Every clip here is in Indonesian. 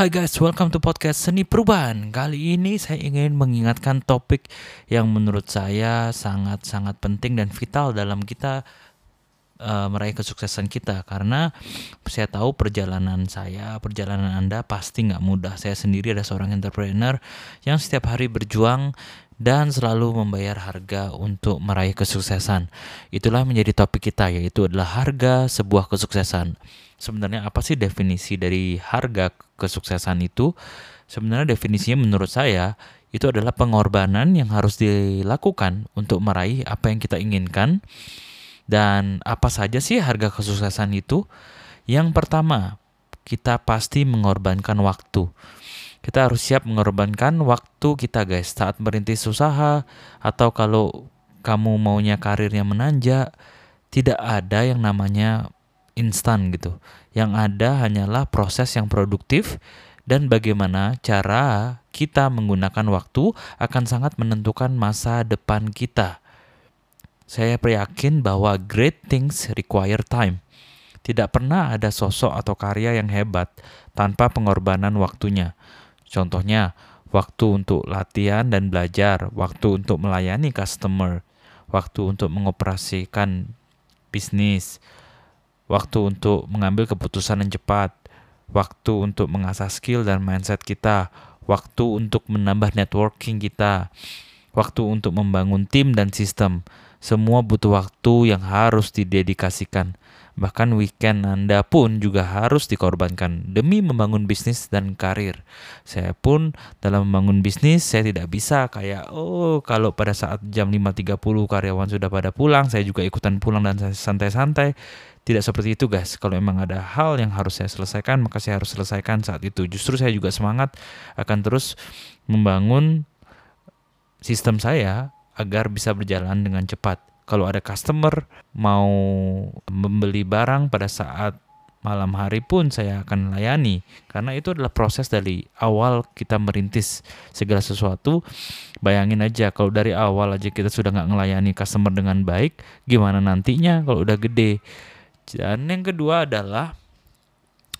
Hai guys, welcome to podcast Seni Perubahan. Kali ini saya ingin mengingatkan topik yang menurut saya sangat-sangat penting dan vital dalam kita uh, meraih kesuksesan kita. Karena saya tahu perjalanan saya, perjalanan Anda pasti nggak mudah. Saya sendiri ada seorang entrepreneur yang setiap hari berjuang dan selalu membayar harga untuk meraih kesuksesan. Itulah menjadi topik kita, yaitu adalah harga sebuah kesuksesan sebenarnya apa sih definisi dari harga kesuksesan itu? Sebenarnya definisinya menurut saya itu adalah pengorbanan yang harus dilakukan untuk meraih apa yang kita inginkan. Dan apa saja sih harga kesuksesan itu? Yang pertama, kita pasti mengorbankan waktu. Kita harus siap mengorbankan waktu kita guys saat merintis usaha atau kalau kamu maunya karirnya menanjak, tidak ada yang namanya instan gitu. Yang ada hanyalah proses yang produktif dan bagaimana cara kita menggunakan waktu akan sangat menentukan masa depan kita. Saya yakin bahwa great things require time. Tidak pernah ada sosok atau karya yang hebat tanpa pengorbanan waktunya. Contohnya, waktu untuk latihan dan belajar, waktu untuk melayani customer, waktu untuk mengoperasikan bisnis, waktu untuk mengambil keputusan yang cepat, waktu untuk mengasah skill dan mindset kita, waktu untuk menambah networking kita, waktu untuk membangun tim dan sistem. Semua butuh waktu yang harus didedikasikan. Bahkan weekend Anda pun juga harus dikorbankan demi membangun bisnis dan karir. Saya pun dalam membangun bisnis saya tidak bisa kayak oh kalau pada saat jam 5.30 karyawan sudah pada pulang, saya juga ikutan pulang dan santai-santai. Tidak seperti itu guys. Kalau memang ada hal yang harus saya selesaikan, maka saya harus selesaikan saat itu. Justru saya juga semangat akan terus membangun sistem saya agar bisa berjalan dengan cepat kalau ada customer mau membeli barang pada saat malam hari pun saya akan layani karena itu adalah proses dari awal kita merintis segala sesuatu bayangin aja kalau dari awal aja kita sudah nggak melayani customer dengan baik gimana nantinya kalau udah gede dan yang kedua adalah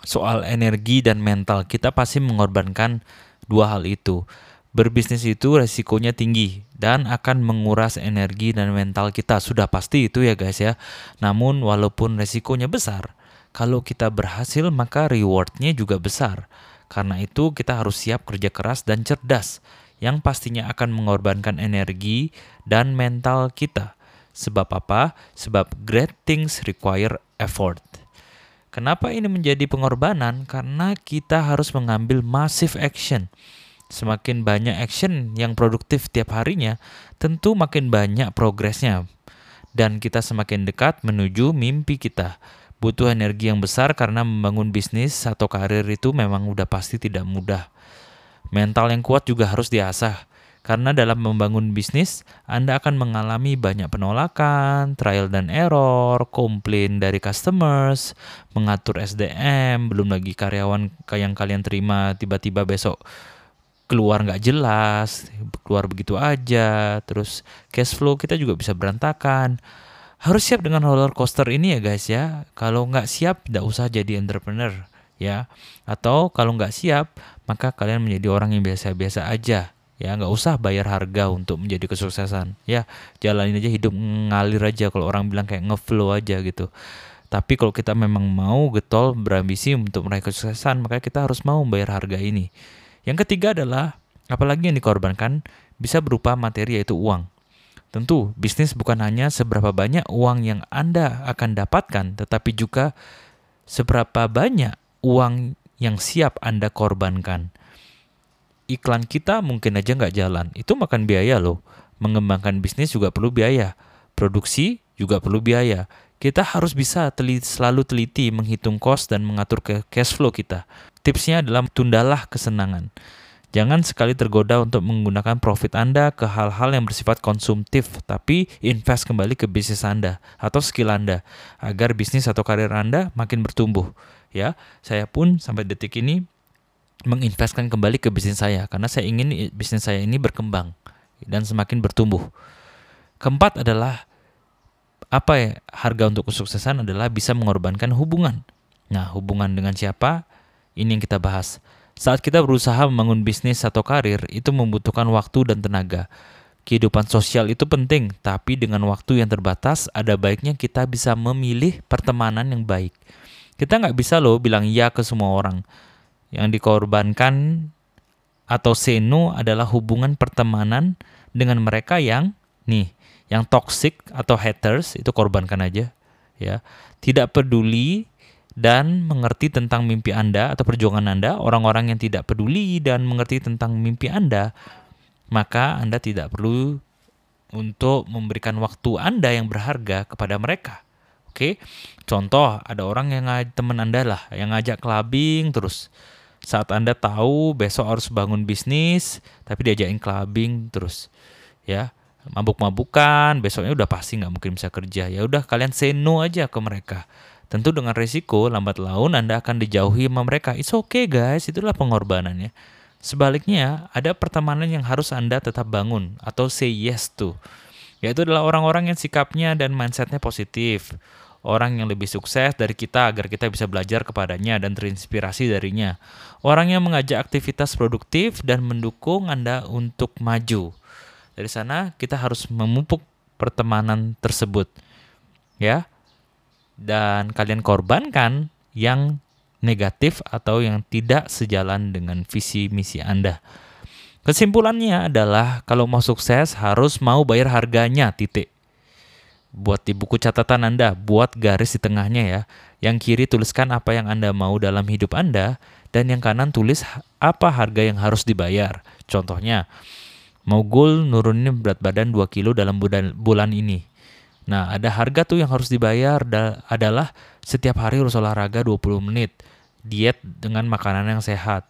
soal energi dan mental kita pasti mengorbankan dua hal itu Berbisnis itu resikonya tinggi dan akan menguras energi dan mental kita. Sudah pasti itu ya guys ya. Namun walaupun resikonya besar, kalau kita berhasil maka rewardnya juga besar. Karena itu kita harus siap kerja keras dan cerdas yang pastinya akan mengorbankan energi dan mental kita. Sebab apa? Sebab great things require effort. Kenapa ini menjadi pengorbanan? Karena kita harus mengambil massive action Semakin banyak action yang produktif tiap harinya, tentu makin banyak progresnya. Dan kita semakin dekat menuju mimpi kita. Butuh energi yang besar karena membangun bisnis atau karir itu memang udah pasti tidak mudah. Mental yang kuat juga harus diasah. Karena dalam membangun bisnis, Anda akan mengalami banyak penolakan, trial dan error, komplain dari customers, mengatur SDM, belum lagi karyawan yang kalian terima tiba-tiba besok keluar nggak jelas, keluar begitu aja, terus cash flow kita juga bisa berantakan. Harus siap dengan roller coaster ini ya guys ya. Kalau nggak siap, tidak usah jadi entrepreneur ya. Atau kalau nggak siap, maka kalian menjadi orang yang biasa-biasa aja ya nggak usah bayar harga untuk menjadi kesuksesan ya jalanin aja hidup ngalir aja kalau orang bilang kayak ngeflow aja gitu tapi kalau kita memang mau getol berambisi untuk meraih kesuksesan maka kita harus mau membayar harga ini yang ketiga adalah apalagi yang dikorbankan bisa berupa materi yaitu uang. Tentu, bisnis bukan hanya seberapa banyak uang yang Anda akan dapatkan, tetapi juga seberapa banyak uang yang siap Anda korbankan. Iklan kita mungkin aja nggak jalan, itu makan biaya loh. Mengembangkan bisnis juga perlu biaya. Produksi juga perlu biaya. Kita harus bisa teliti, selalu teliti menghitung cost dan mengatur ke cash flow kita. Tipsnya adalah tundalah kesenangan. Jangan sekali tergoda untuk menggunakan profit Anda ke hal-hal yang bersifat konsumtif, tapi invest kembali ke bisnis Anda atau skill Anda agar bisnis atau karir Anda makin bertumbuh. Ya, saya pun sampai detik ini menginvestkan kembali ke bisnis saya karena saya ingin bisnis saya ini berkembang dan semakin bertumbuh. Keempat adalah apa ya harga untuk kesuksesan adalah bisa mengorbankan hubungan. Nah, hubungan dengan siapa? Ini yang kita bahas. Saat kita berusaha membangun bisnis atau karir, itu membutuhkan waktu dan tenaga. Kehidupan sosial itu penting, tapi dengan waktu yang terbatas, ada baiknya kita bisa memilih pertemanan yang baik. Kita nggak bisa loh bilang ya ke semua orang. Yang dikorbankan atau seno adalah hubungan pertemanan dengan mereka yang nih, yang toxic atau haters itu korbankan aja ya. Tidak peduli dan mengerti tentang mimpi Anda atau perjuangan Anda, orang-orang yang tidak peduli dan mengerti tentang mimpi Anda, maka Anda tidak perlu untuk memberikan waktu Anda yang berharga kepada mereka. Oke, contoh ada orang yang teman anda lah yang ngajak clubbing terus saat anda tahu besok harus bangun bisnis tapi diajakin clubbing terus ya. Mabuk-mabukan besoknya udah pasti nggak mungkin bisa kerja. Ya udah kalian say no aja ke mereka. Tentu dengan resiko lambat laun anda akan dijauhi sama mereka. It's okay guys. Itulah pengorbanannya. Sebaliknya ada pertemanan yang harus anda tetap bangun atau say yes to. Yaitu adalah orang-orang yang sikapnya dan mindsetnya positif orang yang lebih sukses dari kita agar kita bisa belajar kepadanya dan terinspirasi darinya. Orang yang mengajak aktivitas produktif dan mendukung Anda untuk maju. Dari sana kita harus memupuk pertemanan tersebut. Ya. Dan kalian korbankan yang negatif atau yang tidak sejalan dengan visi misi Anda. Kesimpulannya adalah kalau mau sukses harus mau bayar harganya titik buat di buku catatan Anda, buat garis di tengahnya ya. Yang kiri tuliskan apa yang Anda mau dalam hidup Anda, dan yang kanan tulis apa harga yang harus dibayar. Contohnya, mau goal nurunin berat badan 2 kilo dalam bulan, ini. Nah, ada harga tuh yang harus dibayar da adalah setiap hari harus olahraga 20 menit, diet dengan makanan yang sehat.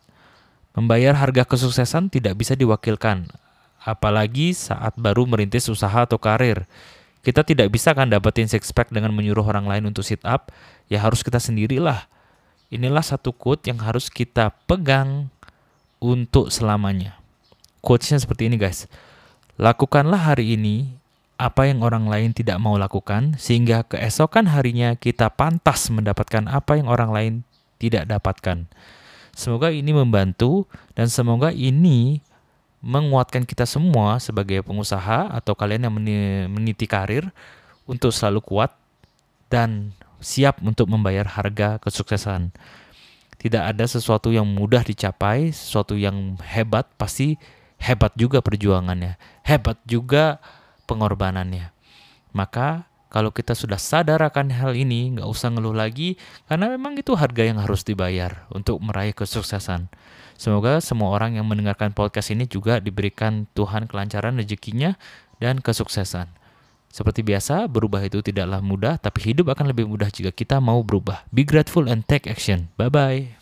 Membayar harga kesuksesan tidak bisa diwakilkan, apalagi saat baru merintis usaha atau karir. Kita tidak bisa kan dapetin six pack dengan menyuruh orang lain untuk sit up, ya harus kita sendirilah. Inilah satu quote yang harus kita pegang untuk selamanya. Quotesnya seperti ini guys. Lakukanlah hari ini apa yang orang lain tidak mau lakukan, sehingga keesokan harinya kita pantas mendapatkan apa yang orang lain tidak dapatkan. Semoga ini membantu dan semoga ini menguatkan kita semua sebagai pengusaha atau kalian yang meniti karir untuk selalu kuat dan siap untuk membayar harga kesuksesan. Tidak ada sesuatu yang mudah dicapai, sesuatu yang hebat pasti hebat juga perjuangannya, hebat juga pengorbanannya. Maka kalau kita sudah sadar akan hal ini, nggak usah ngeluh lagi, karena memang itu harga yang harus dibayar untuk meraih kesuksesan. Semoga semua orang yang mendengarkan podcast ini juga diberikan Tuhan kelancaran rezekinya dan kesuksesan. Seperti biasa, berubah itu tidaklah mudah, tapi hidup akan lebih mudah jika kita mau berubah. Be grateful and take action. Bye bye.